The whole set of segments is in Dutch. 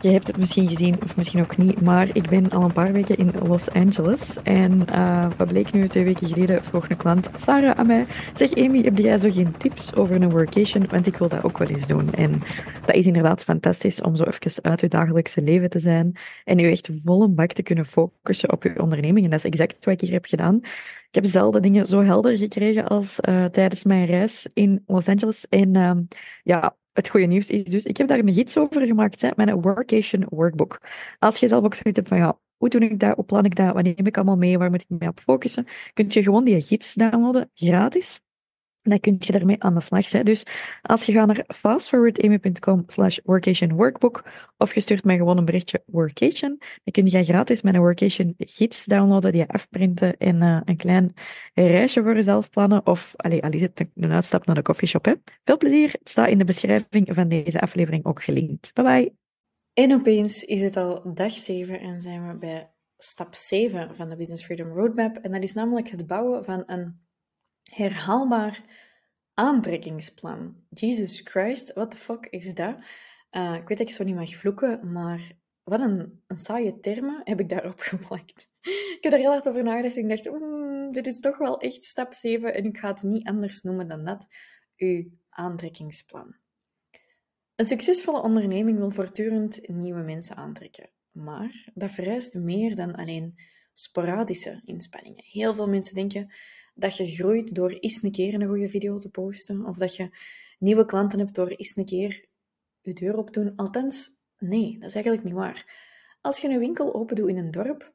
je hebt het misschien gezien of misschien ook niet, maar ik ben al een paar weken in Los Angeles. En uh, wat bleek nu twee weken geleden, vroeg een klant, Sarah, aan mij, zeg Amy, heb jij zo geen tips over een workation? Want ik wil dat ook wel eens doen. En dat is inderdaad fantastisch om zo even uit je dagelijkse leven te zijn en je echt volle bak te kunnen focussen op je onderneming. En dat is exact wat ik hier heb gedaan. Ik heb zelden dingen zo helder gekregen als uh, tijdens mijn reis in Los Angeles. En uh, ja, het goede nieuws is dus, ik heb daar een gids over gemaakt, hè, mijn workation workbook. Als je zelf ook zoiets hebt van, ja, hoe doe ik dat, hoe plan ik dat, wat neem ik allemaal mee, waar moet ik mee op focussen, kun je gewoon die gids downloaden, gratis. Dan kun je daarmee aan de slag. Hè. Dus als je gaat naar fastforwardamy.com slash workation workbook of je stuurt mij gewoon een berichtje workation, dan kun je gratis mijn workation gids downloaden, die je afprinten en uh, een klein reisje voor jezelf plannen. Of, allee, al is een uitstap naar de coffeeshop. Hè. Veel plezier. Het staat in de beschrijving van deze aflevering ook gelinkt. Bye bye. En opeens is het al dag 7 en zijn we bij stap 7 van de Business Freedom Roadmap. En dat is namelijk het bouwen van een herhaalbaar aantrekkingsplan. Jesus Christ, what the fuck is dat? Uh, ik weet dat ik zo niet mag vloeken, maar wat een, een saaie termen heb ik daarop geplakt. ik heb er heel hard over nagedacht en dacht, dit is toch wel echt stap 7 en ik ga het niet anders noemen dan dat. Uw aantrekkingsplan. Een succesvolle onderneming wil voortdurend nieuwe mensen aantrekken. Maar dat vereist meer dan alleen sporadische inspanningen. Heel veel mensen denken dat je groeit door eens een keer een goede video te posten, of dat je nieuwe klanten hebt door eens een keer je deur op te doen. Althans, nee, dat is eigenlijk niet waar. Als je een winkel open doet in een dorp,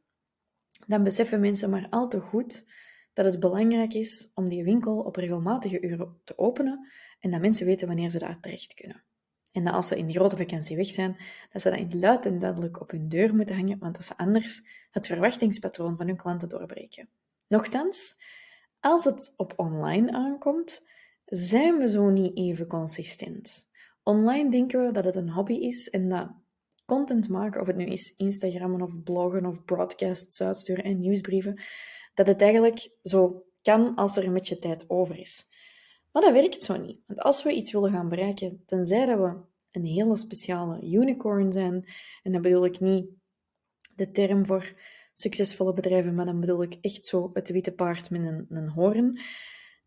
dan beseffen mensen maar al te goed dat het belangrijk is om die winkel op regelmatige uren te openen en dat mensen weten wanneer ze daar terecht kunnen. En dat als ze in de grote vakantie weg zijn, dat ze dat in luid en duidelijk op hun deur moeten hangen, want dat ze anders het verwachtingspatroon van hun klanten doorbreken. Nochtans, als het op online aankomt, zijn we zo niet even consistent. Online denken we dat het een hobby is en dat content maken, of het nu is Instagrammen of bloggen of broadcasts uitsturen en nieuwsbrieven, dat het eigenlijk zo kan als er een beetje tijd over is. Maar dat werkt zo niet. Want als we iets willen gaan bereiken, tenzij dat we een hele speciale unicorn zijn, en dat bedoel ik niet de term voor succesvolle bedrijven, maar dan bedoel ik echt zo het witte paard met een, een hoorn.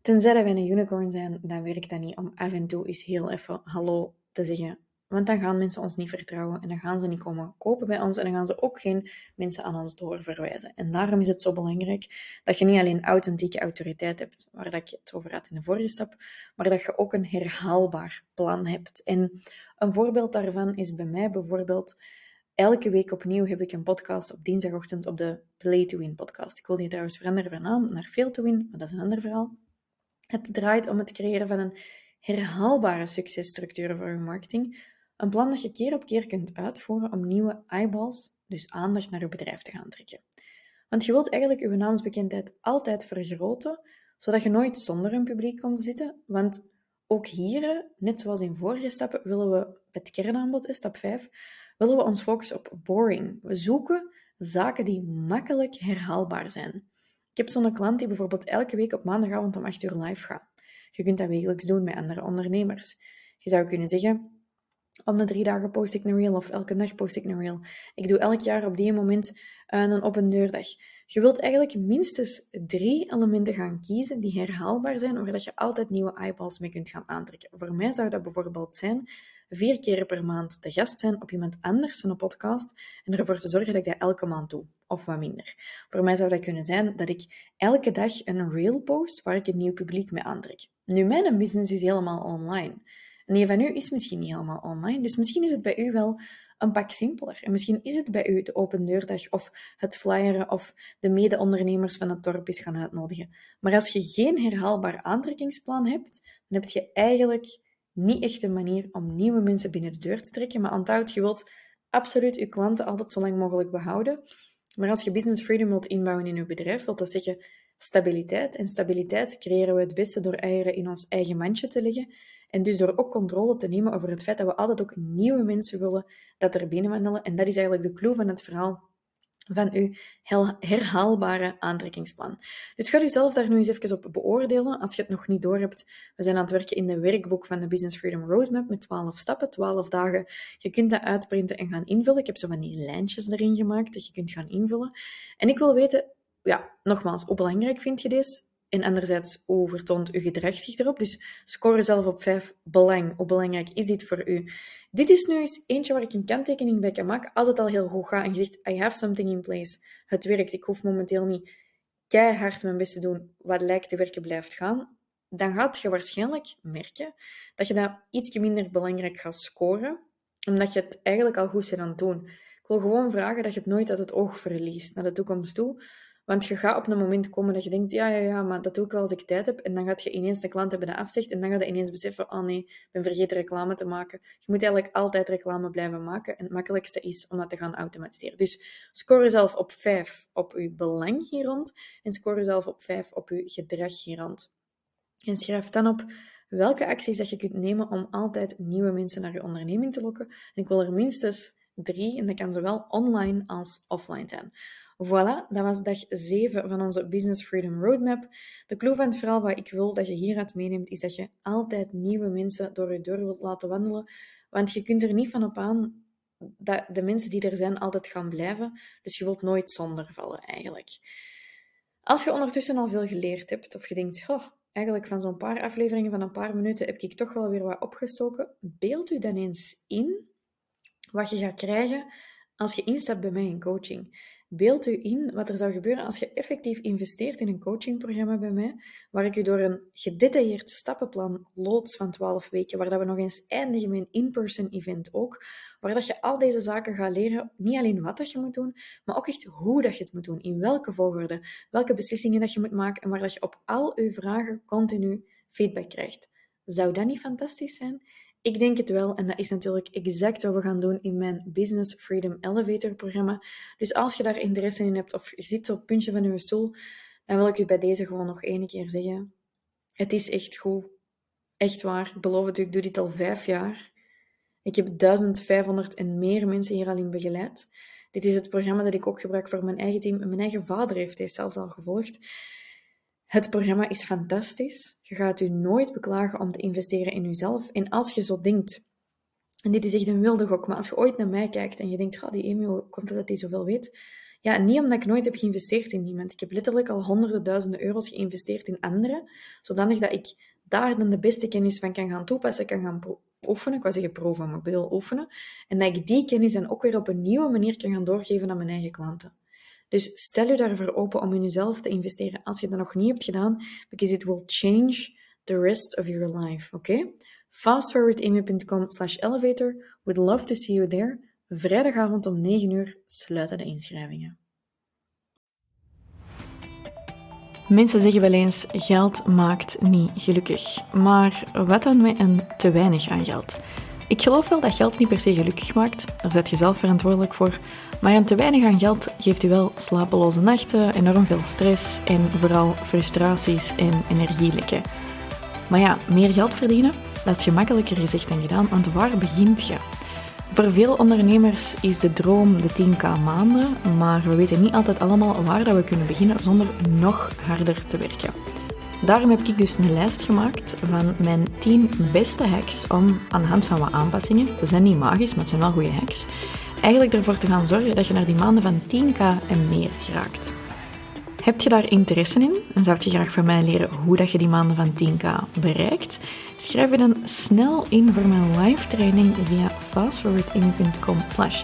Tenzij dat wij een unicorn zijn, dan werkt dat niet om af en toe eens heel even hallo te zeggen. Want dan gaan mensen ons niet vertrouwen en dan gaan ze niet komen kopen bij ons en dan gaan ze ook geen mensen aan ons doorverwijzen. En daarom is het zo belangrijk dat je niet alleen authentieke autoriteit hebt, waar dat je het over had in de vorige stap, maar dat je ook een herhaalbaar plan hebt. En een voorbeeld daarvan is bij mij bijvoorbeeld Elke week opnieuw heb ik een podcast op dinsdagochtend op de Play to Win podcast. Ik wil die trouwens veranderen van naam naar Fail to Win, maar dat is een ander verhaal. Het draait om het creëren van een herhaalbare successtructuur voor je marketing. Een plan dat je keer op keer kunt uitvoeren om nieuwe eyeballs, dus aandacht naar je bedrijf te gaan trekken. Want je wilt eigenlijk je naamsbekendheid altijd vergroten, zodat je nooit zonder een publiek komt te zitten. Want ook hier, net zoals in vorige stappen, willen we het kernaanbod, stap 5, willen we ons focussen op boring. We zoeken zaken die makkelijk herhaalbaar zijn. Ik heb zo'n klant die bijvoorbeeld elke week op maandagavond om 8 uur live gaat. Je kunt dat wekelijks doen met andere ondernemers. Je zou kunnen zeggen, om de drie dagen post ik een reel of elke dag post ik een reel. Ik doe elk jaar op die moment een open deurdag. Je wilt eigenlijk minstens drie elementen gaan kiezen die herhaalbaar zijn, waar je altijd nieuwe eyeballs mee kunt gaan aantrekken. Voor mij zou dat bijvoorbeeld zijn vier keer per maand te gast zijn op iemand anders een podcast en ervoor te zorgen dat ik dat elke maand doe, of wat minder. Voor mij zou dat kunnen zijn dat ik elke dag een reel post waar ik een nieuw publiek mee aantrek. Nu, mijn business is helemaal online. En die van u is misschien niet helemaal online, dus misschien is het bij u wel een pak simpeler. En misschien is het bij u de open deurdag of het flyeren of de mede-ondernemers van het dorp is gaan uitnodigen. Maar als je geen herhaalbaar aantrekkingsplan hebt, dan heb je eigenlijk niet echt een manier om nieuwe mensen binnen de deur te trekken. Maar onthoud, je wilt absoluut je klanten altijd zo lang mogelijk behouden. Maar als je business freedom wilt inbouwen in je bedrijf, wil dat zeggen stabiliteit. En stabiliteit creëren we het beste door eieren in ons eigen mandje te leggen. En dus door ook controle te nemen over het feit dat we altijd ook nieuwe mensen willen dat er binnen wandelen. En dat is eigenlijk de clue van het verhaal van uw herhaalbare aantrekkingsplan. Dus ga jezelf daar nu eens even op beoordelen als je het nog niet door hebt. We zijn aan het werken in de werkboek van de Business Freedom Roadmap met 12 stappen, 12 dagen. Je kunt dat uitprinten en gaan invullen. Ik heb zo van die lijntjes erin gemaakt dat je kunt gaan invullen. En ik wil weten, ja, nogmaals, hoe belangrijk vind je dit? En anderzijds, hoe vertoont uw gedrag zich erop? Dus score zelf op 5 belang. Hoe belangrijk is dit voor u? Dit is nu eens eentje waar ik een kanttekening bij kan maken als het al heel goed gaat en je zegt, I have something in place. Het werkt, ik hoef momenteel niet keihard mijn best te doen wat lijkt te werken blijft gaan. Dan gaat je waarschijnlijk merken dat je dat ietsje minder belangrijk gaat scoren, omdat je het eigenlijk al goed bent aan het doen. Ik wil gewoon vragen dat je het nooit uit het oog verliest naar de toekomst toe. Want je gaat op een moment komen dat je denkt, ja, ja, ja, maar dat doe ik wel als ik tijd heb. En dan gaat je ineens de klant hebben dat afzegt. En dan ga je ineens beseffen, oh nee, ik ben vergeten reclame te maken. Je moet eigenlijk altijd reclame blijven maken. En het makkelijkste is om dat te gaan automatiseren. Dus score zelf op 5 op je belang hier rond. En score zelf op 5 op je gedrag hier rond. En schrijf dan op welke acties dat je kunt nemen om altijd nieuwe mensen naar je onderneming te lokken. En ik wil er minstens drie, en dat kan zowel online als offline zijn. Voilà, dat was dag 7 van onze Business Freedom Roadmap. De clue van het verhaal wat ik wil dat je hieruit meeneemt, is dat je altijd nieuwe mensen door je deur wilt laten wandelen. Want je kunt er niet van op aan dat de mensen die er zijn altijd gaan blijven. Dus je wilt nooit zonder vallen, eigenlijk. Als je ondertussen al veel geleerd hebt, of je denkt, oh, eigenlijk van zo'n paar afleveringen van een paar minuten heb ik toch wel weer wat opgestoken, beeld u dan eens in wat je gaat krijgen als je instapt bij mij in coaching. Beeld u in wat er zou gebeuren als je effectief investeert in een coachingprogramma bij mij, waar ik u door een gedetailleerd stappenplan loods van 12 weken, waar dat we nog eens eindigen met een in-person event ook, waar dat je al deze zaken gaat leren, niet alleen wat dat je moet doen, maar ook echt hoe dat je het moet doen, in welke volgorde, welke beslissingen dat je moet maken en waar dat je op al uw vragen continu feedback krijgt. Zou dat niet fantastisch zijn? Ik denk het wel en dat is natuurlijk exact wat we gaan doen in mijn Business Freedom Elevator programma. Dus als je daar interesse in hebt of je zit op het puntje van je stoel, dan wil ik u bij deze gewoon nog één keer zeggen. Het is echt goed. Echt waar. Ik beloof het u, ik doe dit al vijf jaar. Ik heb 1500 en meer mensen hier al in begeleid. Dit is het programma dat ik ook gebruik voor mijn eigen team. Mijn eigen vader heeft deze zelfs al gevolgd. Het programma is fantastisch. Je gaat u nooit beklagen om te investeren in uzelf. En als je zo denkt, en dit is echt een wilde gok, maar als je ooit naar mij kijkt en je denkt, ga die Emil, komt het dat hij zoveel weet? Ja, niet omdat ik nooit heb geïnvesteerd in iemand. Ik heb letterlijk al honderden duizenden euro's geïnvesteerd in anderen, zodanig dat ik daar dan de beste kennis van kan gaan toepassen, kan gaan oefenen. Ik wou zeggen proeven, maar ik bedoel oefenen. En dat ik die kennis dan ook weer op een nieuwe manier kan gaan doorgeven aan mijn eigen klanten. Dus stel je daarvoor open om in jezelf te investeren als je dat nog niet hebt gedaan, because it will change the rest of your life, oké? Okay? fastforwardamy.com slash elevator. Would love to see you there. Vrijdagavond om 9 uur sluiten de inschrijvingen. Mensen zeggen wel eens: geld maakt niet gelukkig. Maar wat dan met een te weinig aan geld? Ik geloof wel dat geld niet per se gelukkig maakt, daar zet je zelf verantwoordelijk voor. Maar een te weinig aan geld geeft u wel slapeloze nachten, enorm veel stress en vooral frustraties en energielekken. Maar ja, meer geld verdienen, dat is gemakkelijker gezegd dan gedaan, want waar begint je? Voor veel ondernemers is de droom de 10k maanden, maar we weten niet altijd allemaal waar dat we kunnen beginnen zonder nog harder te werken. Daarom heb ik dus een lijst gemaakt van mijn 10 beste hacks om aan de hand van wat aanpassingen, ze zijn niet magisch, maar het zijn wel goede hacks, eigenlijk ervoor te gaan zorgen dat je naar die maanden van 10k en meer geraakt. Heb je daar interesse in en zou je graag van mij leren hoe dat je die maanden van 10k bereikt? Schrijf je dan snel in voor mijn live training via fastforwardin.com slash